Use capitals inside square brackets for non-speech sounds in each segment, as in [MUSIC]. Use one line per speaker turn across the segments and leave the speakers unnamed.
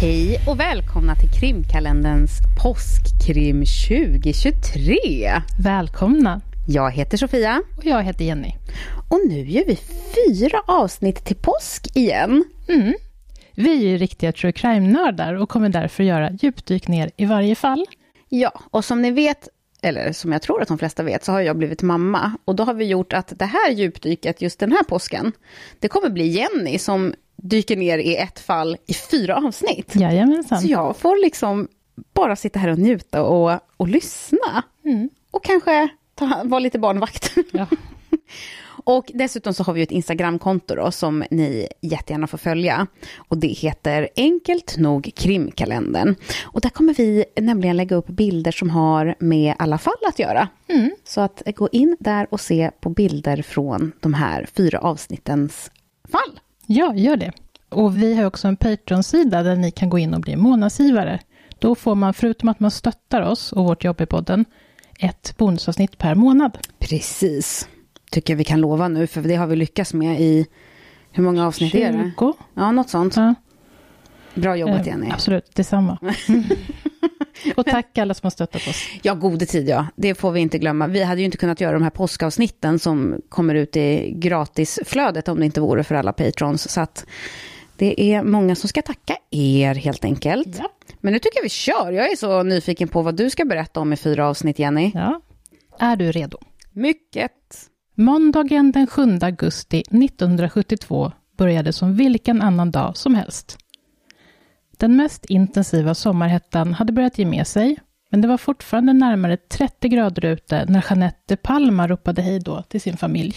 Hej och välkomna till krimkalenderns påskkrim 2023.
Välkomna!
Jag heter Sofia.
Och jag heter Jenny.
Och nu gör vi fyra avsnitt till påsk igen.
Mm. Vi är ju riktiga true crime-nördar och kommer därför göra djupdyk ner i varje fall.
Ja, och som ni vet, eller som jag tror att de flesta vet, så har jag blivit mamma. Och då har vi gjort att det här djupdyket just den här påsken, det kommer bli Jenny som dyker ner i ett fall i fyra avsnitt.
Jajamensan.
Så jag får liksom bara sitta här och njuta och, och lyssna.
Mm.
Och kanske ta, vara lite barnvakt.
Ja. [LAUGHS]
och dessutom så har vi ett Instagramkonto då, som ni jättegärna får följa. Och det heter enkelt nog krimkalendern. Och där kommer vi nämligen lägga upp bilder som har med alla fall att göra.
Mm.
Så att gå in där och se på bilder från de här fyra avsnittens fall.
Ja, gör det. Och vi har också en Patreon-sida där ni kan gå in och bli månadsgivare. Då får man, förutom att man stöttar oss och vårt jobb i podden, ett bonusavsnitt per månad.
Precis. Tycker vi kan lova nu, för det har vi lyckats med i... Hur många avsnitt är det?
20.
Ja, något sånt.
Ja,
Bra jobbat,
eh,
Jenny.
Absolut, detsamma. Mm. [LAUGHS] och tack alla som har stöttat oss.
Ja, gode tid, ja. Det får vi inte glömma. Vi hade ju inte kunnat göra de här påskavsnitten som kommer ut i gratisflödet om det inte vore för alla patrons. Så att det är många som ska tacka er, helt enkelt.
Ja.
Men nu tycker jag vi kör. Jag är så nyfiken på vad du ska berätta om i fyra avsnitt, Jenny.
ja. Är du redo?
Mycket.
Måndagen den 7 augusti 1972 började som vilken annan dag som helst. Den mest intensiva sommarhettan hade börjat ge med sig, men det var fortfarande närmare 30 grader ute när Jeanette de Palma ropade hej då till sin familj.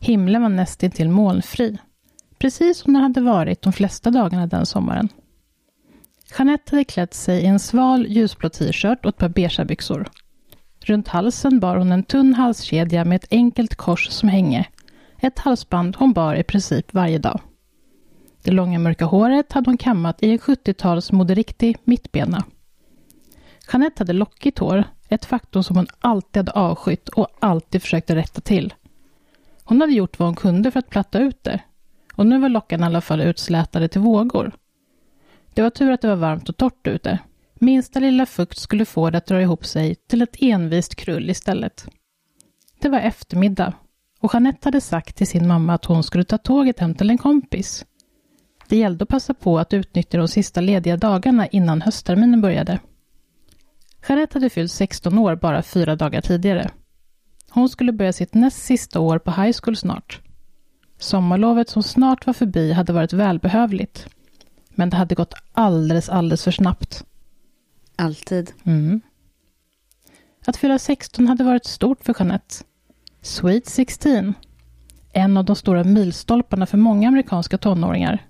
Himlen var nästintill molnfri, precis som den hade varit de flesta dagarna den sommaren. Jeanette hade klätt sig i en sval ljusblå t-shirt och ett par beiga byxor. Runt halsen bar hon en tunn halskedja med ett enkelt kors som hänge. Ett halsband hon bar i princip varje dag. Det långa mörka håret hade hon kammat i en 70-tals moderiktig mittbena. Jeanette hade lockigt hår, ett faktum som hon alltid hade avskytt och alltid försökte rätta till. Hon hade gjort vad hon kunde för att platta ut det. Och nu var lockarna i alla fall utslätade till vågor. Det var tur att det var varmt och torrt ute. Minsta lilla fukt skulle få det att dra ihop sig till ett envist krull istället. Det var eftermiddag och Jeanette hade sagt till sin mamma att hon skulle ta tåget hem till en kompis. Det gällde att passa på att utnyttja de sista lediga dagarna innan höstterminen började. Jeanette hade fyllt 16 år bara fyra dagar tidigare. Hon skulle börja sitt näst sista år på high school snart. Sommarlovet som snart var förbi hade varit välbehövligt. Men det hade gått alldeles, alldeles för snabbt.
Alltid.
Mm. Att fylla 16 hade varit stort för Jeanette. Sweet 16. En av de stora milstolparna för många amerikanska tonåringar.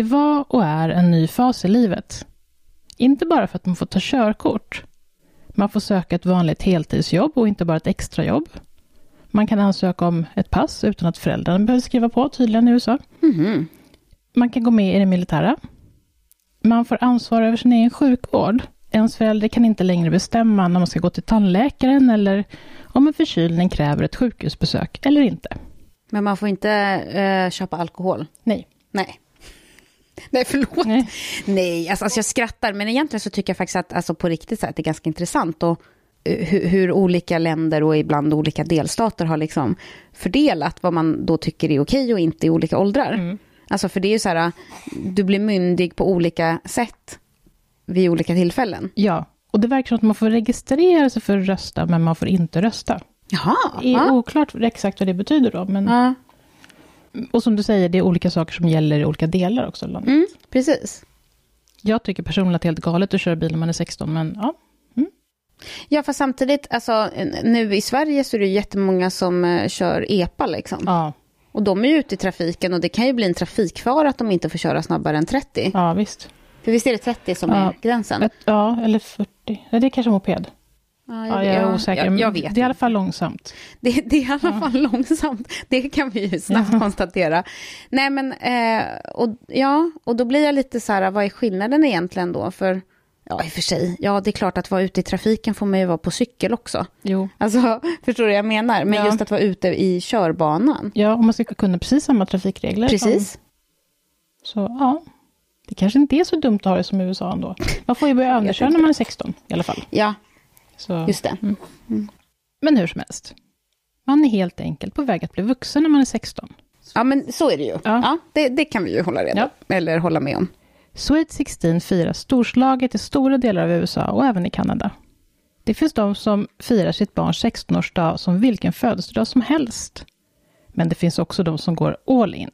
Det var och är en ny fas i livet. Inte bara för att man får ta körkort. Man får söka ett vanligt heltidsjobb och inte bara ett extrajobb. Man kan ansöka om ett pass utan att föräldrarna behöver skriva på, tydligen i USA.
Mhm.
Man kan gå med i det militära. Man får ansvar över sin egen sjukvård. Ens förälder kan inte längre bestämma när man ska gå till tandläkaren eller om en förkylning kräver ett sjukhusbesök eller inte.
Men man får inte eh, köpa alkohol?
Nej.
Nej. [LAUGHS] Nej, förlåt.
Nej.
Nej, alltså, alltså jag skrattar, men egentligen så tycker jag faktiskt att alltså, på riktigt så att det är ganska intressant och eh, hur, hur olika länder och ibland olika delstater har liksom fördelat vad man då tycker är okej och inte i olika åldrar.
Mm.
Alltså för det är ju så här, du blir myndig på olika sätt vid olika tillfällen.
Ja, och det verkar som att man får registrera sig för att rösta, men man får inte rösta.
Jaha.
Det är
ja.
oklart exakt vad det betyder då, men...
ja.
Och som du säger, det är olika saker som gäller i olika delar också. av landet.
Mm, precis.
Jag tycker personligen att det är helt galet att köra bil när man är 16, men ja.
Ja, för samtidigt, alltså, nu i Sverige så är det jättemånga som eh, kör EPA liksom.
Ja,
Och de är ju ute i trafiken och det kan ju bli en trafikfara att de inte får köra snabbare än 30.
ja visst.
För visst är det 30 som
Ja.
är gränsen?
Ett, ja, eller 40. Nej, det är kanske moped.
Ja,
Ja, jag är osäker.
Jag, jag vet
det är i alla fall långsamt.
Det, det är i alla fall långsamt. Det kan vi ju snabbt
Ja.
konstatera. Nej, men eh, och, ja, och då blir jag lite så här, vad är skillnaden egentligen då? För, ja, i och för sig, ja, det är klart att vara ute i trafiken får man ju vara på cykel också.
Jo.
Alltså, [LAUGHS] förstår du vad jag menar? Men
Ja.
just att vara ute i körbanan.
Ja, och man ska kunna precis samma trafikregler.
Precis.
Som, så ja, Det kanske inte är så dumt att ha det som i USA ändå. Man får ju börja övningsköra när man är 16 i alla fall.
Ja,
Så.
just det.
Men hur som helst. Man är helt enkelt på väg att bli vuxen när man är 16.
Ja, men så är det ju. Ja. det, det kan vi ju hålla reda Eller hålla med om.
Sweet 16 firas storslaget i stora delar av USA och även i Kanada. Det finns de som firar sitt barns 16-årsdag som vilken födelsedag som helst. Men det finns också de som går all in.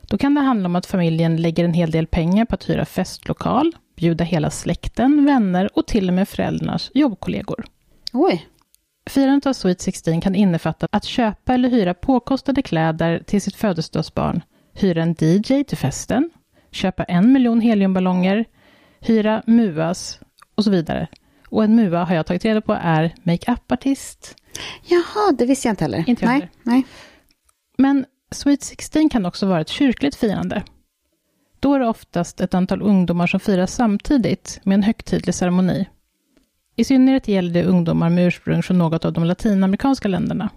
Då kan det handla om att familjen lägger en hel del pengar på att hyra festlokal, bjuda hela släkten, vänner och till och med föräldrarnas jobbkollegor.
Oj.
Firandet av Sweet 16 kan innefatta att köpa eller hyra påkostade kläder till sitt födelsedagsbarn, hyra en DJ till festen, köpa en miljon heliumballonger, hyra MUAs och så vidare. Och en MUA har jag tagit reda på är makeup-artist.
Jaha, det visste jag inte heller.
Inte jag
nej,
heller.
nej.
Men Sweet 16 kan också vara ett kyrkligt firande. Då är det oftast ett antal ungdomar som firar samtidigt med en högtidlig ceremoni. I synnerhet gäller det ungdomar med ursprung från något av de latinamerikanska länderna.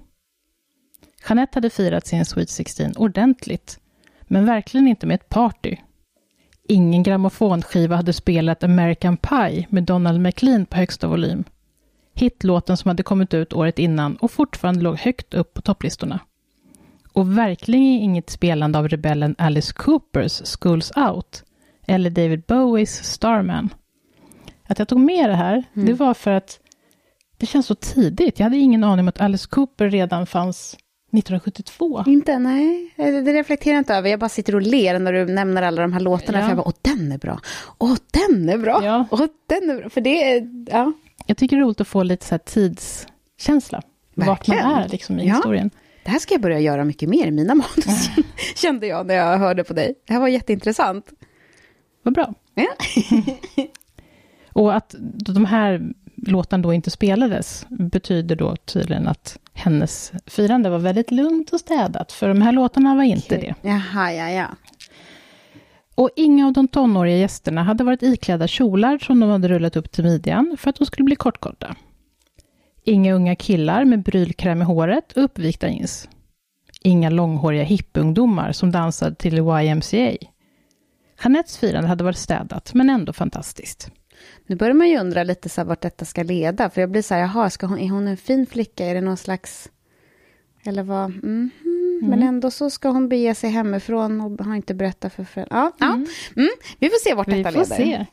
Jeanette hade firat sin Sweet 16 ordentligt, men verkligen inte med ett party. Ingen grammofonskiva hade spelat American Pie med Donald McLean på högsta volym. Hitlåten som hade kommit ut året innan och fortfarande låg högt upp på topplistorna. Och verkligen inget spelande av rebellen Alice Coopers Schools Out eller David Bowies Starman. Att jag tog med det här, det var för att det känns så tidigt. Jag hade ingen aning om att Alice Cooper redan fanns 1972.
Inte, nej. Det reflekterar jag inte över. Jag bara sitter och ler när du nämner alla de här låtarna.
Ja.
För jag bara, åh, den är bra. Åh, den är bra.
Ja.
Åh, den är bra. För det är, ja.
Jag tycker det är roligt att få lite så här tidskänsla. Vart man
Verkligen.
är liksom i
Ja.
historien.
Det här ska jag börja göra mycket mer i mina [LAUGHS] manus. [LAUGHS] Kände jag när jag hörde på dig. Det här var jätteintressant.
Vad bra.
Ja. [LAUGHS]
Och att de här låtarna då inte spelades betyder då tydligen att hennes firande var väldigt lugnt och städat, för de här låtarna var inte det.
Jaha, ja, ja.
Och inga av de tonåriga gästerna hade varit iklädda kjolar som de hade rullat upp till midjan för att de skulle bli kortkorta. Inga unga killar med brylkräm i håret och uppvikta jeans. Inga långhåriga hippungdomar som dansade till YMCA. Jeanettes firande hade varit städat, men ändå fantastiskt.
Nu börjar man ju undra lite så här vart detta ska leda. För jag blir så här, jaha, ska hon, är hon en fin flicka? Är det någon slags... Eller vad? Mhm. Men ändå så ska hon bege sig hemifrån och har inte berättat för föräldrarna. Ja, ja. Mm. Vi får se vart
Vi
detta
får
leder.
se.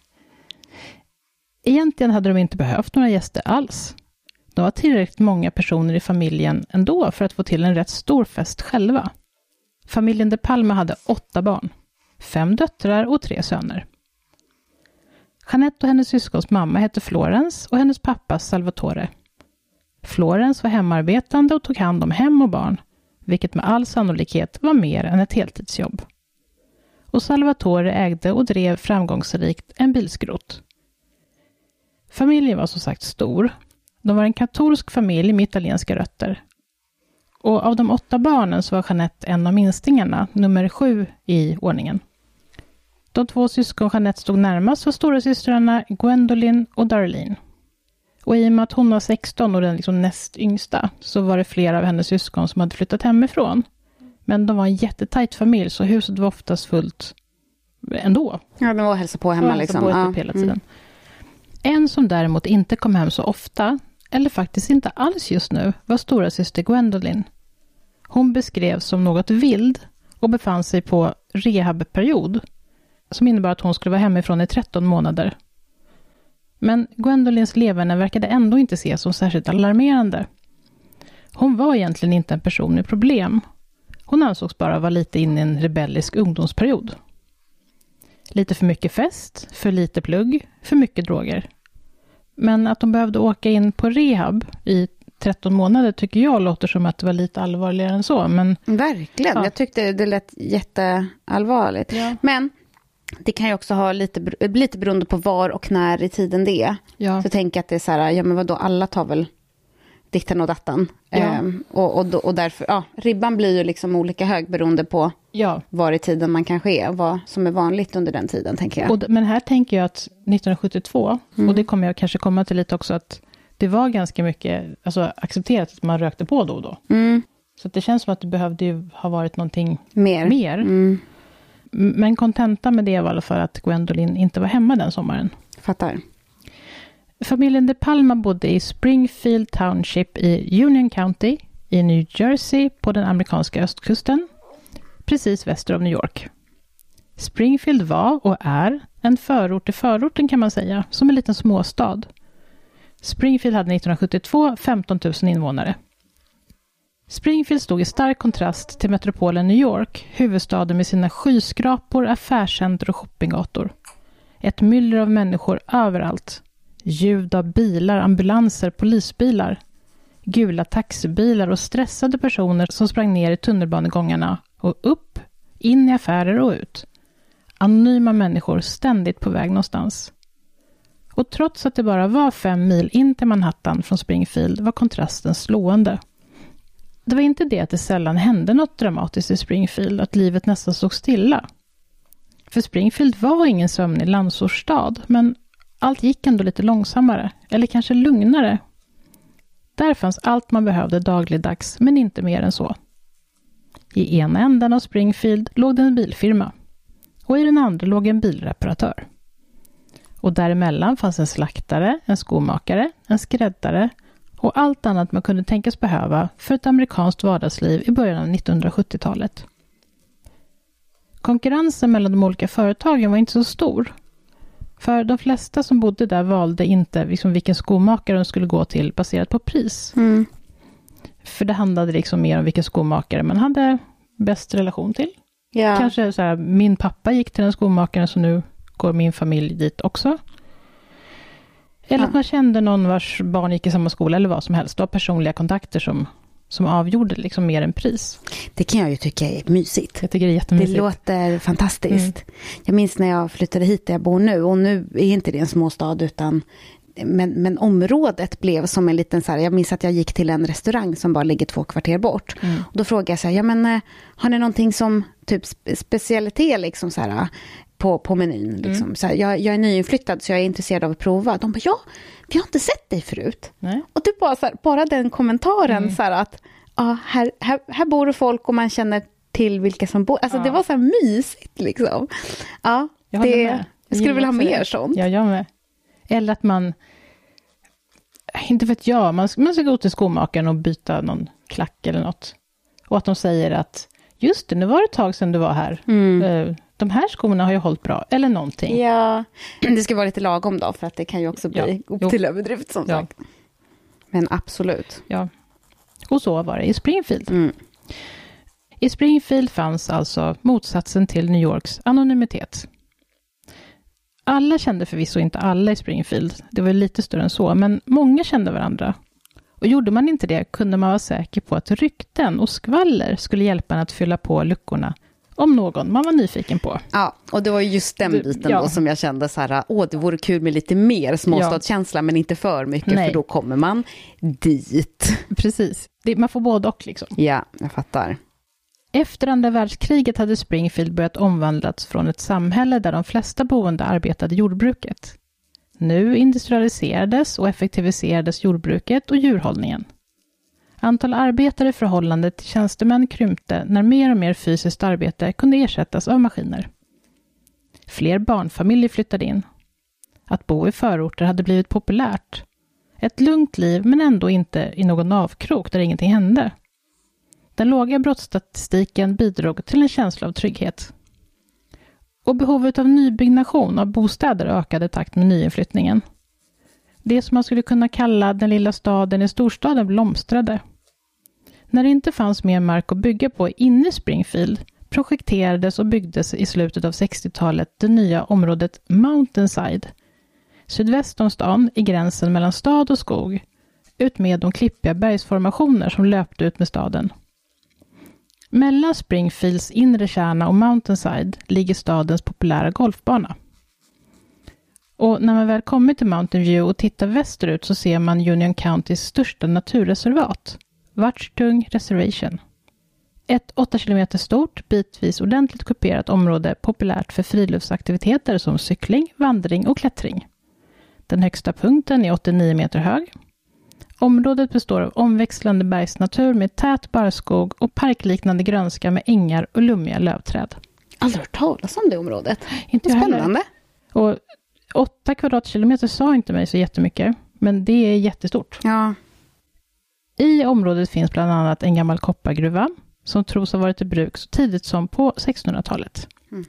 Egentligen hade de inte behövt några gäster alls. De var tillräckligt många personer i familjen ändå för att få till en rätt stor fest själva. Familjen De Palma hade åtta barn. Fem döttrar och tre söner. Jeanette och hennes syskons mamma hette Florence och hennes pappa Salvatore. Florence var hemarbetande och tog hand om hem och barn, vilket med all sannolikhet var mer än ett heltidsjobb. Och Salvatore ägde och drev framgångsrikt en bilskrot. Familjen var som sagt stor. De var en katolsk familj med italienska rötter. Och av de åtta barnen så var Jeanette en av minstingarna, nummer sju i ordningen. De två syskon Jeanette stod närmast var storasystrarna Gwendolyn och Darlene. Och i och med att hon var 16 och den liksom näst yngsta, så var det flera av hennes syskon som hade flyttat hemifrån. Men de var en jättetajt familj, så huset var oftast fullt ändå.
Ja, de var och hälsade på hemma liksom.
på
Ja.
typ hela
Mm.
tiden. En som däremot inte kom hem så ofta, eller faktiskt inte alls just nu, var stora syster Gwendolyn. Hon beskrevs som något vild och befann sig på rehabperiod, som innebar att hon skulle vara hemifrån i 13 månader. Men Gwendolyns leverne verkade ändå inte ses som särskilt alarmerande. Hon var egentligen inte en person med problem. Hon ansågs bara vara lite inne i en rebellisk ungdomsperiod. Lite för mycket fest, för lite plugg, för mycket droger. Men att de behövde åka in på rehab i 13 månader tycker jag låter som att det var lite allvarligare än så. Men
Verkligen.
Ja.
Jag tyckte det lät jätteallvarligt.
Ja.
Men det kan ju också ha lite, lite beroende på var och när i tiden det är.
ja,
Så jag att det är så här, ja men vadå, alla tar väl ditten och datten.
Ja.
Ehm, och, och, och därför, ja, ribban blir ju liksom olika hög beroende på
ja.
var i tiden man kanske är, vad som är vanligt under den tiden, tänker jag.
Och, men här tänker jag att 1972,
Mm.
och det kommer jag kanske komma till lite också, att det var ganska mycket alltså, accepterat att man rökte på då och då.
Mm,
Så det känns som att det behövde ju ha varit någonting
mer.
mer.
Mm.
Men kontentan med det var i alla fall att Gwendolyn inte var hemma den sommaren.
Fattar.
Familjen De Palma bodde i Springfield Township i Union County i New Jersey på den amerikanska östkusten, precis väster om New York. Springfield var och är en förort till förorten kan man säga, som en liten småstad. Springfield hade 1972 15 000 invånare. Springfield stod i stark kontrast till metropolen New York, huvudstaden med sina skyskrapor, affärscenter och shoppinggator. Ett myller av människor överallt. Ljud av bilar, ambulanser, polisbilar. Gula taxibilar och stressade personer som sprang ner i tunnelbanegångarna och upp, in i affärer och ut. Anonyma människor ständigt på väg någonstans. Och trots att det bara var fem mil in till Manhattan från Springfield var kontrasten slående. Det var inte det att det sällan hände något dramatiskt i Springfield, att livet nästan stod stilla. För Springfield var ingen sömnig landsortsstad, men allt gick ändå lite långsammare, eller kanske lugnare. Där fanns allt man behövde dagligdags, men inte mer än så. I ena änden av Springfield låg det en bilfirma och i den andra låg en bilreparatör. Och däremellan fanns en slaktare, en skomakare, en skräddare och allt annat man kunde tänkas behöva för ett amerikanskt vardagsliv i början av 1970-talet. Konkurrensen mellan de olika företagen var inte så stor. För de flesta som bodde där valde inte liksom vilken skomakare de skulle gå till baserat på pris.
Mm.
För det handlade liksom mer om vilken skomakare man hade bäst relation till.
Ja.
Kanske så här, min pappa gick till den skomakaren så nu går min familj dit också. Eller
Ja.
att man kände någon vars barn gick i samma skola eller vad som helst. Det var personliga kontakter som, som avgjorde liksom mer än pris.
Det kan jag ju tycka är mysigt.
Jag tycker det är
Det
jättemysigt.
låter fantastiskt. Jag minns när jag flyttade hit där jag bor nu och nu är inte det en småstad utan men, men området blev som en liten så här, jag minns att jag gick till en restaurang som bara ligger två kvarter bort.
Mm.
Och då frågade jag så här, ja men eh, har ni någonting som typ spe- specialitet liksom så här på, på menyn liksom. Så här, jag, jag är nyinflyttad så jag är intresserad av att prova. De bara, ja, vi har inte sett dig förut.
Nej.
Och typ bara, så här, bara den kommentaren
Mm.
så här att ja, här, här, här bor det folk och man känner till vilka som bor. Alltså
Ja.
det var så här mysigt liksom. Ja,
Jag
det,
med.
jag skulle vilja ha mer
det.
sånt.
Ja, jag med. Eller att man, inte vet jag, man ska, man ska gå till skomakaren och byta någon klack eller något. Och att de säger att, just det, nu var det ett tag sedan du var här.
Mm.
Eh, De här skorna har ju hållit bra, eller någonting.
Ja, det ska vara lite lagom då, för att det kan ju också bli
Ja,
upp
jo.
till överdrift som
Ja.
sagt. Men absolut.
Ja. Och så var det i Springfield.
Mm.
I Springfield fanns alltså motsatsen till New Yorks anonymitet. Alla kände förvisso inte alla i Springfield, det var lite större än så, men många kände varandra. Och gjorde man inte det kunde man vara säker på att rykten och skvaller skulle hjälpa en att fylla på luckorna om någon man var nyfiken på.
Ja, och det var ju just den
Du-
biten
ja.
då som jag kände så här, åh, det vore kul med lite mer småstadskänsla, men inte för mycket,
Nej.
för då kommer man dit.
Precis, det, man får både och liksom.
Ja, jag fattar.
Efter andra världskriget hade Springfield börjat omvandlas från ett samhälle där de flesta boende arbetade i jordbruket. Nu industrialiserades och effektiviserades jordbruket och djurhållningen. Antal arbetare i förhållande till tjänstemän krympte när mer och mer fysiskt arbete kunde ersättas av maskiner. Fler barnfamiljer flyttade in. Att bo i förorter hade blivit populärt. Ett lugnt liv, men ändå inte i någon avkrok där ingenting hände. Den låga brottsstatistiken bidrog till en känsla av trygghet. Och behovet av nybyggnation av bostäder ökade i takt med nyinflyttningen. Det som man skulle kunna kalla den lilla staden i storstaden blomstrade. När det inte fanns mer mark att bygga på inne i Springfield projekterades och byggdes i slutet av 60-talet det nya området Mountainside. Sydväst om stan, i gränsen mellan stad och skog, utmed de klippiga bergsformationer som löpte ut med staden. Mellan Springfields inre kärna och Mountainside ligger stadens populära golfbana. Och när man väl kommit till Mountain View och tittar västerut så ser man Union Countys största naturreservat, Watchtung Reservation. Ett 8 km stort, bitvis ordentligt kuperat område populärt för friluftsaktiviteter som cykling, vandring och klättring. Den högsta punkten är 89 meter hög. Området består av omväxlande bergsnatur med tät barrskog och parkliknande grönska med ängar och lummiga lövträd.
Aldrig hört talas om det området.
Inte.
Spännande.
Och åtta kvadratkilometer sa inte mig så jättemycket, men det är jättestort.
Ja.
I området finns bland annat en gammal koppargruva som tros ha varit i bruk så tidigt som på 1600-talet.
Mm.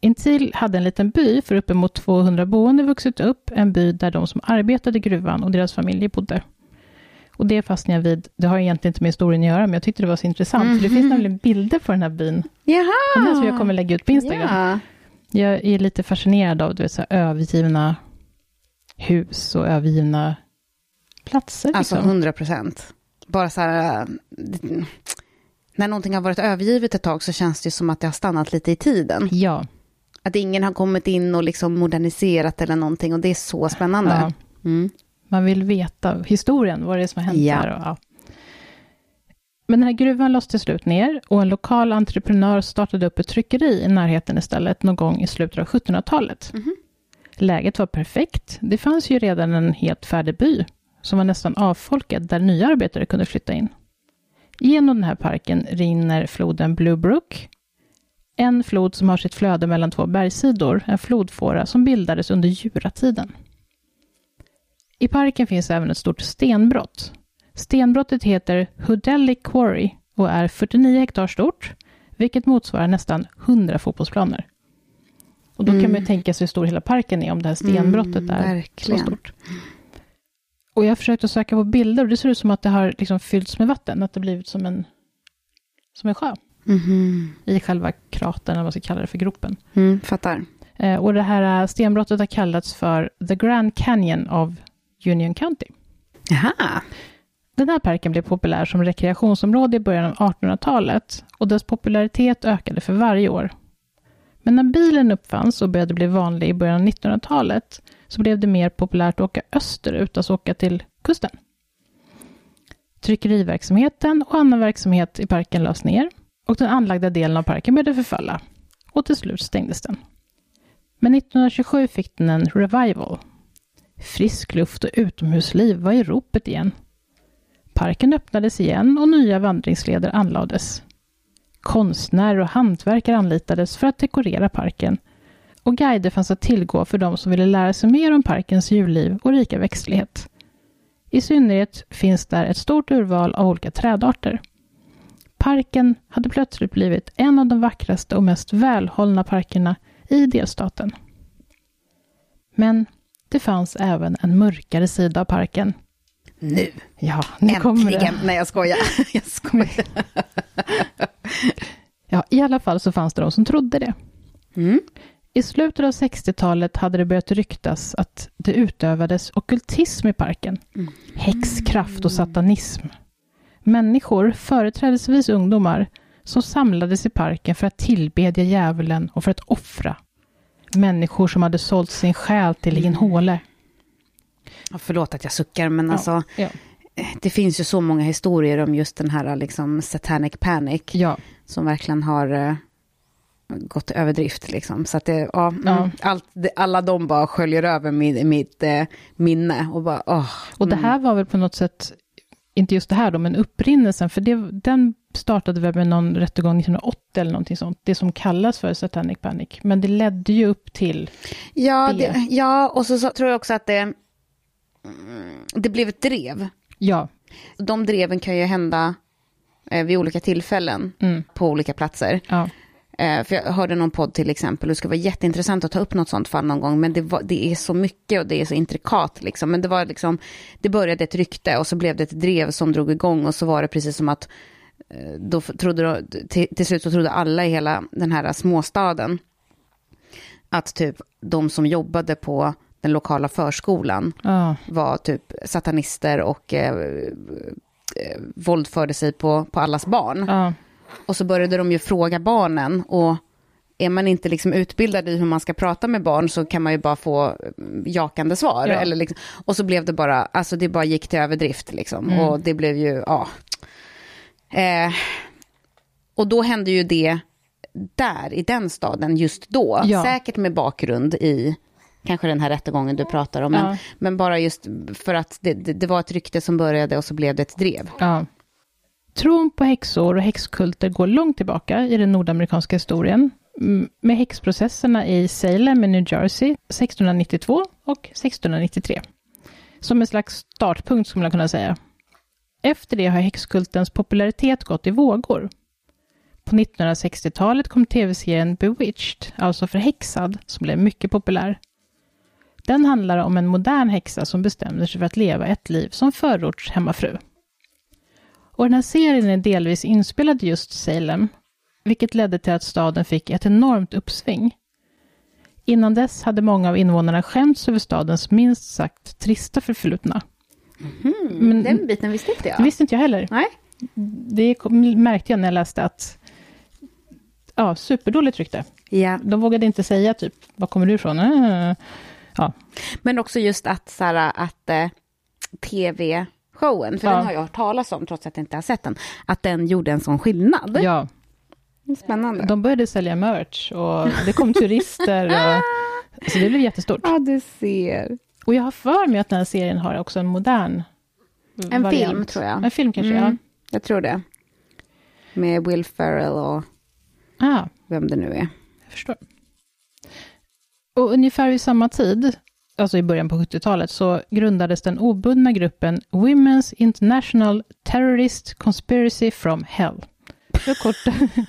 Intill hade en liten by för uppemot 200 boende vuxit upp, en by där de som arbetade i gruvan och deras familjer bodde. Och det fastnade jag vid, det har egentligen inte med historien att göra, men jag tyckte det var så intressant, för det
Mhm.
finns nämligen bilder på den här byn,
Jaha.
den som jag kommer lägga ut på Instagram.
Ja.
Jag är lite fascinerad av du vet, så här, övergivna hus och övergivna platser.
Alltså
liksom.
100 procent. Bara så här... äh, det- När någonting har varit övergivet ett tag så känns det som att det har stannat lite i tiden.
Ja,
Att ingen har kommit in och liksom moderniserat eller någonting och det är så spännande.
ja,
Mm.
Man vill veta historien, vad det är som har hänt
Ja.
där. Och, ja. Men den här gruvan lades till slut ner och en lokal entreprenör startade upp ett tryckeri i närheten istället någon gång i slutet av 1700-talet.
Mhm.
Läget var perfekt. Det fanns ju redan en helt färdig by som var nästan avfolkad där nya arbetare kunde flytta in. Genom den här parken rinner floden Blue Brook. En flod som har sitt flöde mellan två bergssidor, en flodfåra som bildades under juratiden. I parken finns även ett stort stenbrott. Stenbrottet heter Hudelli Quarry och är 49 hektar stort, vilket motsvarar nästan 100 fotbollsplaner. Och då kan
Mm.
man ju tänka sig hur stor hela parken är om det här stenbrottet
Mm,
är så
verkligen.
stort. Och jag har försökt att söka på bilder och det ser ut som att det har liksom fyllts med vatten, att det blivit som en, som en sjö
Mhm.
i själva kratern, eller vad man ska kalla det för, gropen.
Mm, fattar.
Eh, och det här stenbrottet har kallats för The Grand Canyon of Union County.
Jaha.
Den här parken blev populär som rekreationsområde i början av 1800-talet och dess popularitet ökade för varje år. Men när bilen uppfanns och började bli vanlig i början av 1900-talet så blev det mer populärt att åka österut, alltså åka till kusten. Tryckeriverksamheten och annan verksamhet i parken lades ner och den anlagda delen av parken började förfalla och till slut stängdes den. Men 1927 fick den en revival. Frisk luft och utomhusliv var i ropet igen. Parken öppnades igen och nya vandringsleder anlades. Konstnärer och hantverkare anlitades för att dekorera parken och guider fanns att tillgå för de som ville lära sig mer om parkens djurliv och rika växtlighet. I synnerhet finns där ett stort urval av olika trädarter. Parken hade plötsligt blivit en av de vackraste och mest välhållna parkerna i delstaten. Men det fanns även en mörkare sida av parken.
Nu,
Ja, nu kommer det.
äntligen. Nej, jag skojar. [LAUGHS] jag skojar.
Ja, i alla fall så fanns det de som trodde det.
Mm.
I slutet av 60-talet hade det börjat ryktas att det utövades ockultism i parken.
Mm.
Häxkraft och satanism. Människor, företrädesvis ungdomar, som samlades i parken för att tillbedja djävulen och för att offra. Människor som hade sålt sin själ till en håle.
Ja, Förlåt att jag suckar, men alltså,
Ja.
det finns ju så många historier om just den här liksom, satanic panic,
Ja,
som verkligen har eh, gått till överdrift. Liksom. Så att det, ja, mm,
Ja.
Allt, det, alla de bara sköljer över mitt, mitt eh, minne. Och, bara, åh,
och det
mm.
här var väl på något sätt, inte just det här då, men upprinnelsen, för det, den startade väl med någon rättegång 1980 eller någonting sånt, det som kallas för satanic panic. Men det ledde ju upp till,
Ja,
det.
det, ja och så, så tror jag också att det, det blev ett drev.
ja,
De dreven kan ju hända eh, vid olika tillfällen
mm,
på olika platser.
ja,
för jag hörde någon podd till exempel, och det skulle vara jätteintressant att ta upp något sånt fall någon gång, men det, var, det är så mycket och det är så intrikat liksom. Men det var liksom, det började ett rykte och så blev det ett drev som drog igång och så var det precis som att eh, då trodde, till, till slut så trodde alla i hela den här småstaden att typ de som jobbade på den lokala förskolan
ja,
var typ satanister och eh, eh, våldförde sig på, på allas barn.
ja,
Och så började de ju fråga barnen och är man inte liksom utbildad i hur man ska prata med barn så kan man ju bara få mm, jakande svar.
Ja.
Eller liksom, och så blev det bara, alltså det bara gick till överdrift liksom.
Mm.
Och det blev ju, ja. Eh, och då hände ju det där, i den staden, just då.
Ja.
Säkert med bakgrund i kanske den här rättegången du pratar om. Men,
Ja.
men bara just för att det, det, det var ett rykte som började och så blev det ett drev.
ja. Tron på häxor och häxkulter går långt tillbaka i den nordamerikanska historien. med häxprocesserna i Salem i New Jersey 1692 och 1693. Som en slags startpunkt skulle man kunna säga. Efter det har häxkultens popularitet gått i vågor. På 1960-talet kom tv-serien Bewitched, alltså förhäxad, som blev mycket populär. Den handlar om en modern häxa som bestämmer sig för att leva ett liv som förorts hemmafru. Och den här serien är delvis inspelad just Salem, vilket ledde till att staden fick ett enormt uppsving. Innan dess hade många av invånarna skämts över stadens minst sagt trista förflutna.
Mm, Men, den biten visste inte jag.
Det visste inte jag heller.
Nej.
Det märkte jag när jag läste att ja, superdåligt rykte.
Ja.
De vågade inte säga typ, var kommer du ifrån? Äh, ja.
Men också just att, så här, att eh, tv-showen, för
Ja.
den har jag hört talas om, trots att jag inte har sett den, att den gjorde en sån skillnad.
ja,
Spännande.
de började sälja merch och det kom turister. Och, [LAUGHS] så det blev jättestort.
Ja, du ser.
Och jag har för mig att den här serien har också en modern
En
variant.
film, tror jag.
En film kanske,
Mm, Jag tror det. Med Will Ferrell och
ja. Ah,
vem det nu är.
jag förstår. Och ungefär vid samma tid, alltså i början på 70-talet, så grundades den obundna gruppen Women's International Terrorist Conspiracy from Hell. Förkorta, [LAUGHS]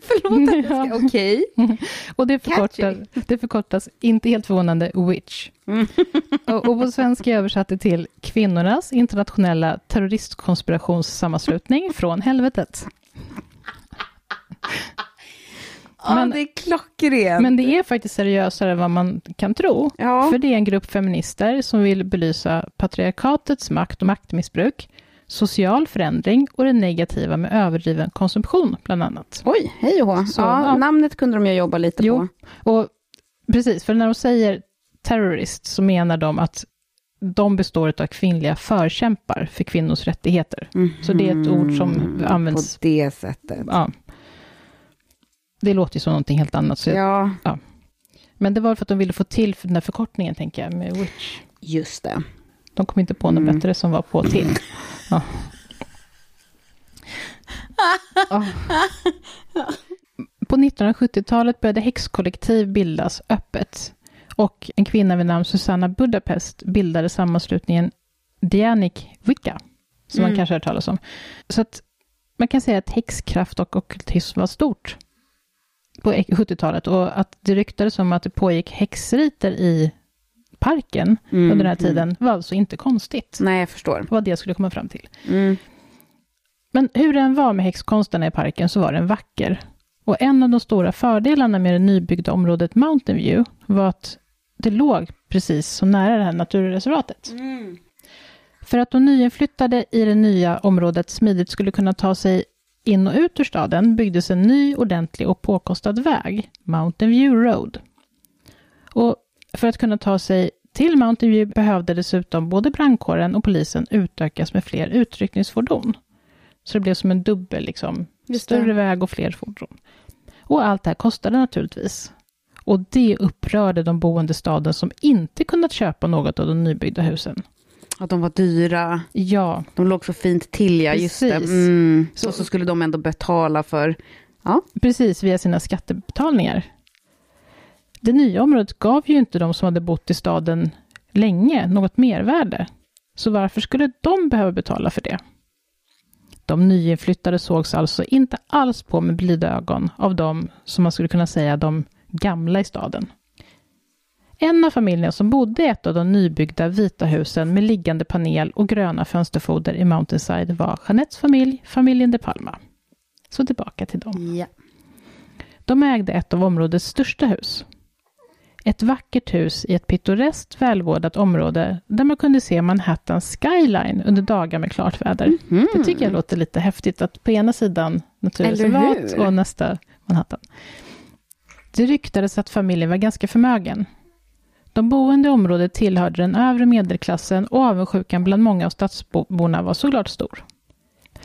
Förlåt att jag. Okej. [LAUGHS]
och det, förkortar, det förkortas, inte helt förvånande, Witch.
Mm.
Och, och på svenska översatt det till Kvinnornas internationella terroristkonspirationssammanslutning från helvetet.
Ja,
Men-
det är klockrent.
Men det är faktiskt seriösare än vad man kan tro.
Ja.
För det är en grupp feminister som vill belysa patriarkatets makt och maktmissbruk, social förändring och det negativa med överdriven konsumtion, bland annat.
Oj, hej och.
Så,
ja,
ja.
Namnet kunde de ju jobba lite
Jo.
på.
Och precis, för när de säger terrorist så menar de att de består av kvinnliga förkämpar för kvinnors rättigheter. Så det är ett ord som
Mhm,
används-
På det sättet.
Ja. Det låter ju som någonting helt annat. Så
Ja,
Men det var för att de ville få till för den här förkortningen, tänker jag, med witch.
just det.
De kom inte på något
Mm.
bättre som var på T. [LAUGHS] Ja. Ja. På 1970-talet började häxkollektiv bildas öppet. Och en kvinna vid namn Susanna Budapest bildade sammanslutningen Dianic Wicca, som man
Mm.
kanske har hört talas om. Så att man kan säga att häxkraft och ockultism var stort på 70-talet och att det ryktades om att det pågick häxriter i parken
Mm,
under den här
mm.
tiden var alltså inte konstigt.
Nej, jag förstår.
Var det skulle komma fram till.
Mm.
Men hur den var med häxkonsterna i parken så var den vacker. Och en av de stora fördelarna med det nybyggda området Mountain View var att det låg precis så nära det här naturreservatet.
Mm.
För att de nyinflyttade i det nya området smidigt skulle kunna ta sig in och ut ur staden byggdes en ny, ordentlig och påkostad väg, Mountain View Road. Och för att kunna ta sig till Mountain View behövde dessutom både brandkåren och polisen utökas med fler utryckningsfordon. Så det blev som en dubbel, liksom, större väg och fler fordon. Och allt det här kostade naturligtvis. Och det upprörde de boende i staden som inte kunnat köpa något av de nybyggda husen.
Att de var dyra.
Ja,
De låg så fint till, ja. Just det.
Precis.
Mm.
Så-
och så skulle de ändå betala för...
precis via sina skattebetalningar. Det nya området gav ju inte de som hade bott i staden länge något mervärde. Så varför skulle de behöva betala för det? De nyinflyttade sågs alltså inte alls på med blida ögon av de, som man skulle kunna säga, de gamla i staden. En av familjerna som bodde i ett av de nybyggda vita husen med liggande panel och gröna fönsterfoder i Mountainside var Jeanettes familj, familjen De Palma. Så tillbaka till dem.
Ja.
De ägde ett av områdets största hus. Ett vackert hus i ett pittoreskt välvårdat område där man kunde se Manhattans skyline under dagar med klart väder.
Mm.
Det tycker jag låter lite häftigt, att på ena sidan naturreservat och nästa Manhattan. Det ryktades att familjen var ganska förmögen. De boende i området tillhörde den övre medelklassen och avundsjukan bland många av stadsborna var såklart stor.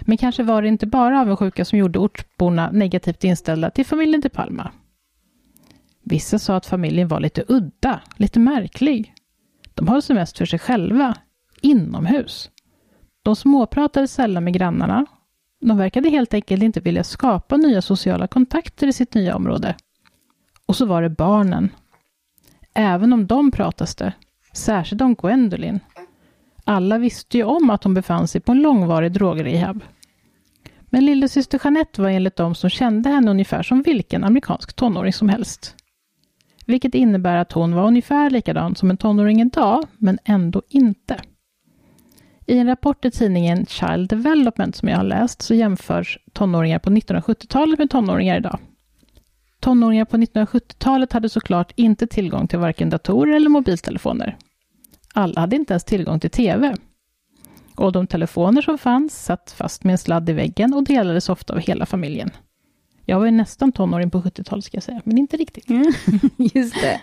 Men kanske var det inte bara avundsjuka som gjorde ortsborna negativt inställda till familjen De Palma. Vissa sa att familjen var lite udda, lite märklig. De höll sig mest för sig själva, inomhus. De småpratade sällan med grannarna De verkade helt enkelt inte vilja skapa nya sociala kontakter i sitt nya område. Och så var det barnen. Även om de pratas det, särskilt om Gwendolyn. Alla visste ju om att hon befann sig på en långvarig drogrehab. Men lillasyster Jeanette var enligt de som kände henne ungefär som vilken amerikansk tonåring som helst. Vilket innebär att hon var ungefär likadan som en tonåring idag, men ändå inte. I en rapport i tidningen Child Development som jag har läst så jämförs tonåringar på 1970-talet med tonåringar idag. Tonåringar på 1970-talet hade såklart inte tillgång till varken datorer eller mobiltelefoner. Alla hade inte ens tillgång till TV. Och de telefoner som fanns satt fast med en sladd i väggen och delades ofta av hela familjen. Jag var ju nästan tonåring på 70-talet ska jag säga, men inte riktigt.
Mm, [LAUGHS] just det.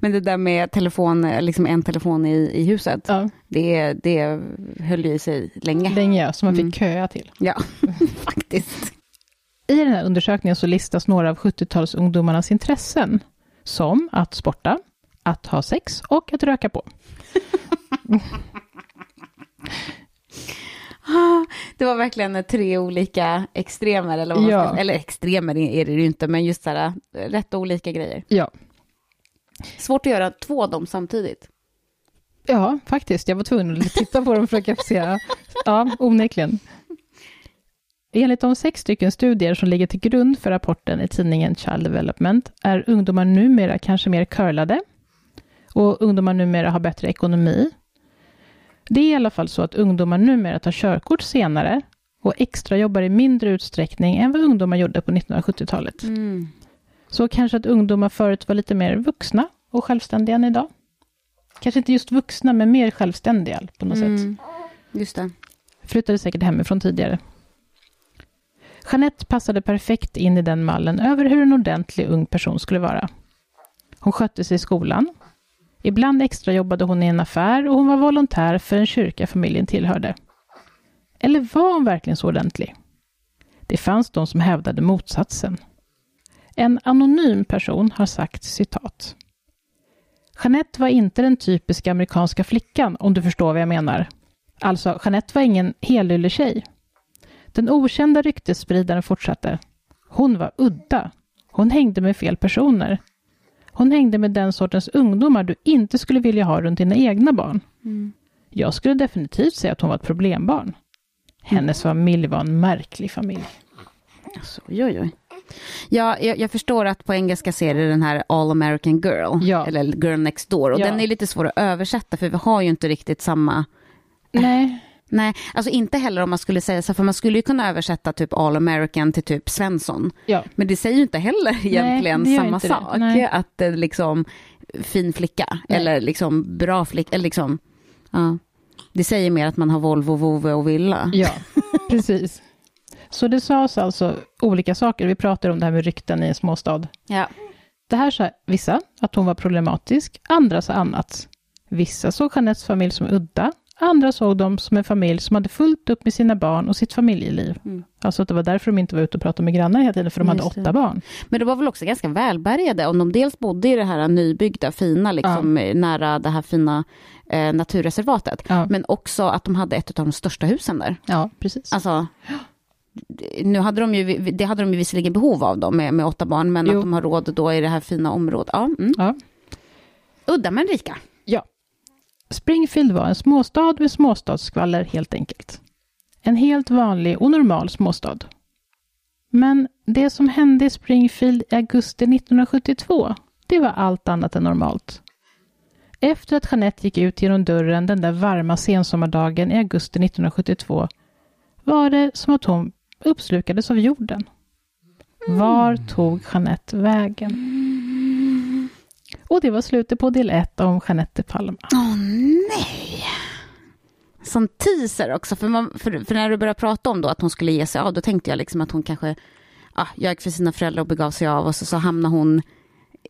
Men det där med telefon, liksom en telefon i, i huset,
Ja,
det, det höll ju i sig länge.
länge ja, som man fick
Mm.
köa till.
Ja, [LAUGHS] faktiskt.
I den här undersökningen så listas några av 70-talsungdomarnas intressen, som att sporta, att ha sex och att röka på. [LAUGHS]
Det var verkligen tre olika extremer, eller, vad man
Ja.
ska, eller extremer är det ju inte, men just så här, rätt olika grejer.
Ja.
Svårt att göra två av dem samtidigt.
Ja, faktiskt. Jag var tvungen att titta på dem för att se. Ja, onekligen. Enligt de sex stycken studier som ligger till grund för rapporten i tidningen Child Development är ungdomar numera kanske mer curlade och ungdomar numera har bättre ekonomi. Det är i alla fall så att ungdomar numera tar körkort senare och extra jobbar i mindre utsträckning än vad ungdomar gjorde på 1970-talet. Så kanske att ungdomar förut var lite mer vuxna och självständiga än idag. Kanske inte just vuxna, men mer självständiga på något sätt.
Mm. Just det.
Flyttade säkert hemifrån tidigare. Jeanette passade perfekt in i den mallen över hur en ordentlig ung person skulle vara. Hon skötte sig i skolan. Ibland extra jobbade hon i en affär och hon var volontär för en kyrka familjen tillhörde. Eller var hon verkligen så ordentlig? Det fanns de som hävdade motsatsen. En anonym person har sagt citat. Jeanette var inte den typiska amerikanska flickan, om du förstår vad jag menar. Alltså, Jeanette var ingen helylletjej. Den okända ryktesspridaren fortsatte. Hon var udda. Hon hängde med fel personer. Hon hängde med den sortens ungdomar du inte skulle vilja ha runt dina egna barn. Jag skulle definitivt säga att hon var ett problembarn. Hennes familj var en märklig familj.
Alltså, oj, oj, oj. Ja, jag, jag förstår att på engelska ser det den här All American Girl,
Ja.
eller Girl Next Door, och
Ja.
den är lite svår att översätta, för vi har ju inte riktigt samma...
Nej,
Nej, alltså inte heller om man skulle säga så, för man skulle ju kunna översätta typ All American till typ Svensson,
ja.
men det säger ju inte heller egentligen
gör
samma sak.
Nej.
Att det liksom fin flicka,
Nej.
eller liksom bra flicka, eller liksom, ja. Det säger mer att man har Volvo, Vove och Villa.
Ja, precis. Så det sades alltså olika saker. Vi pratar om det här med rykten i en småstad.
Ja.
Det här sa vissa att hon var problematisk, andra sa annat. Vissa såg Jeanettes familj som udda, andra såg dem som en familj som hade fullt upp med sina barn och sitt familjeliv.
Mm.
Alltså att det var därför de inte var ute och pratade med grannar hela tiden, för de hade
Just det.
åtta barn.
Men de var väl också ganska välbärgade, om de dels bodde i det här nybyggda, fina, liksom, nära det här fina eh, naturreservatet,
Ja,
men också att de hade ett av de största husen där.
ja precis.
Alltså, nu hade de ju, det hade de ju visserligen behov av då, med, med åtta barn, men
Jo.
att de har råd då i det här fina området. Ja, mm.
Ja.
Udda men rika.
Springfield var en småstad med småstadsskvaller helt enkelt. En helt vanlig och normal småstad. Men det som hände i Springfield i augusti 1972, det var allt annat än normalt. Efter att Jeanette gick ut genom dörren den där varma sensommardagen i augusti 1972 var det som att hon uppslukades av jorden. Var tog Jeanette vägen? Och det var slutet på del ett om Jeanette Palma.
Åh nej! Som teaser också, för, man, för, för när du började prata om då att hon skulle ge sig av, då tänkte jag liksom att hon kanske ah, gick för sina föräldrar och begav sig av och så, så hamnade hon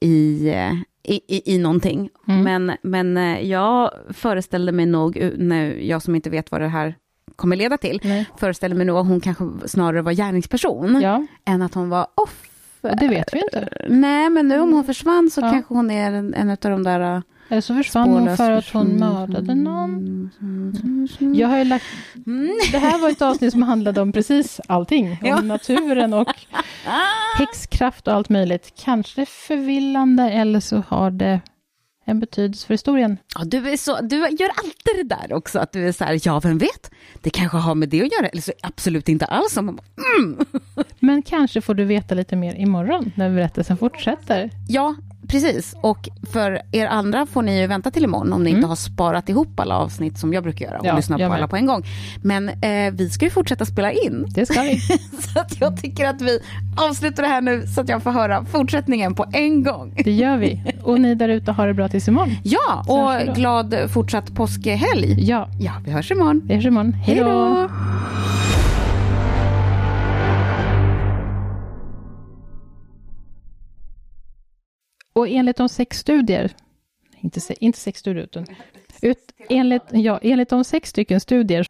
i, eh, i, i, i någonting.
Mm.
Men, men eh, jag föreställde mig nog, nu, jag som inte vet vad det här kommer leda till,
Nej.
föreställde mig nog att hon kanske snarare var gärningsperson,
Ja,
än att hon var offer.
Och det vet vi inte.
Nej, men nu om hon försvann så
Ja.
kanske hon är en, en av de där... eh,
Eller så försvann hon för att hon mördade någon. Jag har ju lagt... Det här var ett avsnitt som handlade om precis allting. Om
Ja.
naturen och [LAUGHS] häxkraft och allt möjligt. Kanske förvillande eller så har det en betydelse för historien.
Ja, du, är så, du gör alltid det där också, att du är så här, ja vem vet, det kanske har med det att göra, eller så absolut inte alls. Och man bara, Mm.
Men kanske får du veta lite mer imorgon när berättelsen fortsätter.
Ja, precis. Och för er andra får ni ju vänta till imorgon om ni inte har sparat ihop alla avsnitt som jag brukar göra och
Ja,
lyssna på
med.
alla på en gång. Men eh, vi ska ju fortsätta spela in.
Det ska vi. [LAUGHS]
Så att jag tycker att vi avslutar det här nu så att jag får höra fortsättningen på en gång.
Det gör vi. Och ni där ute har det bra tills imorgon.
Ja, och glad fortsatt påskhelg.
Ja,
Ja, vi hörs imorgon.
vi hörs imorgon. Hej
då!
Och enligt de sex studier, inte, se, inte sex studier, utan ut, enligt, ja, enligt de sex stycken studier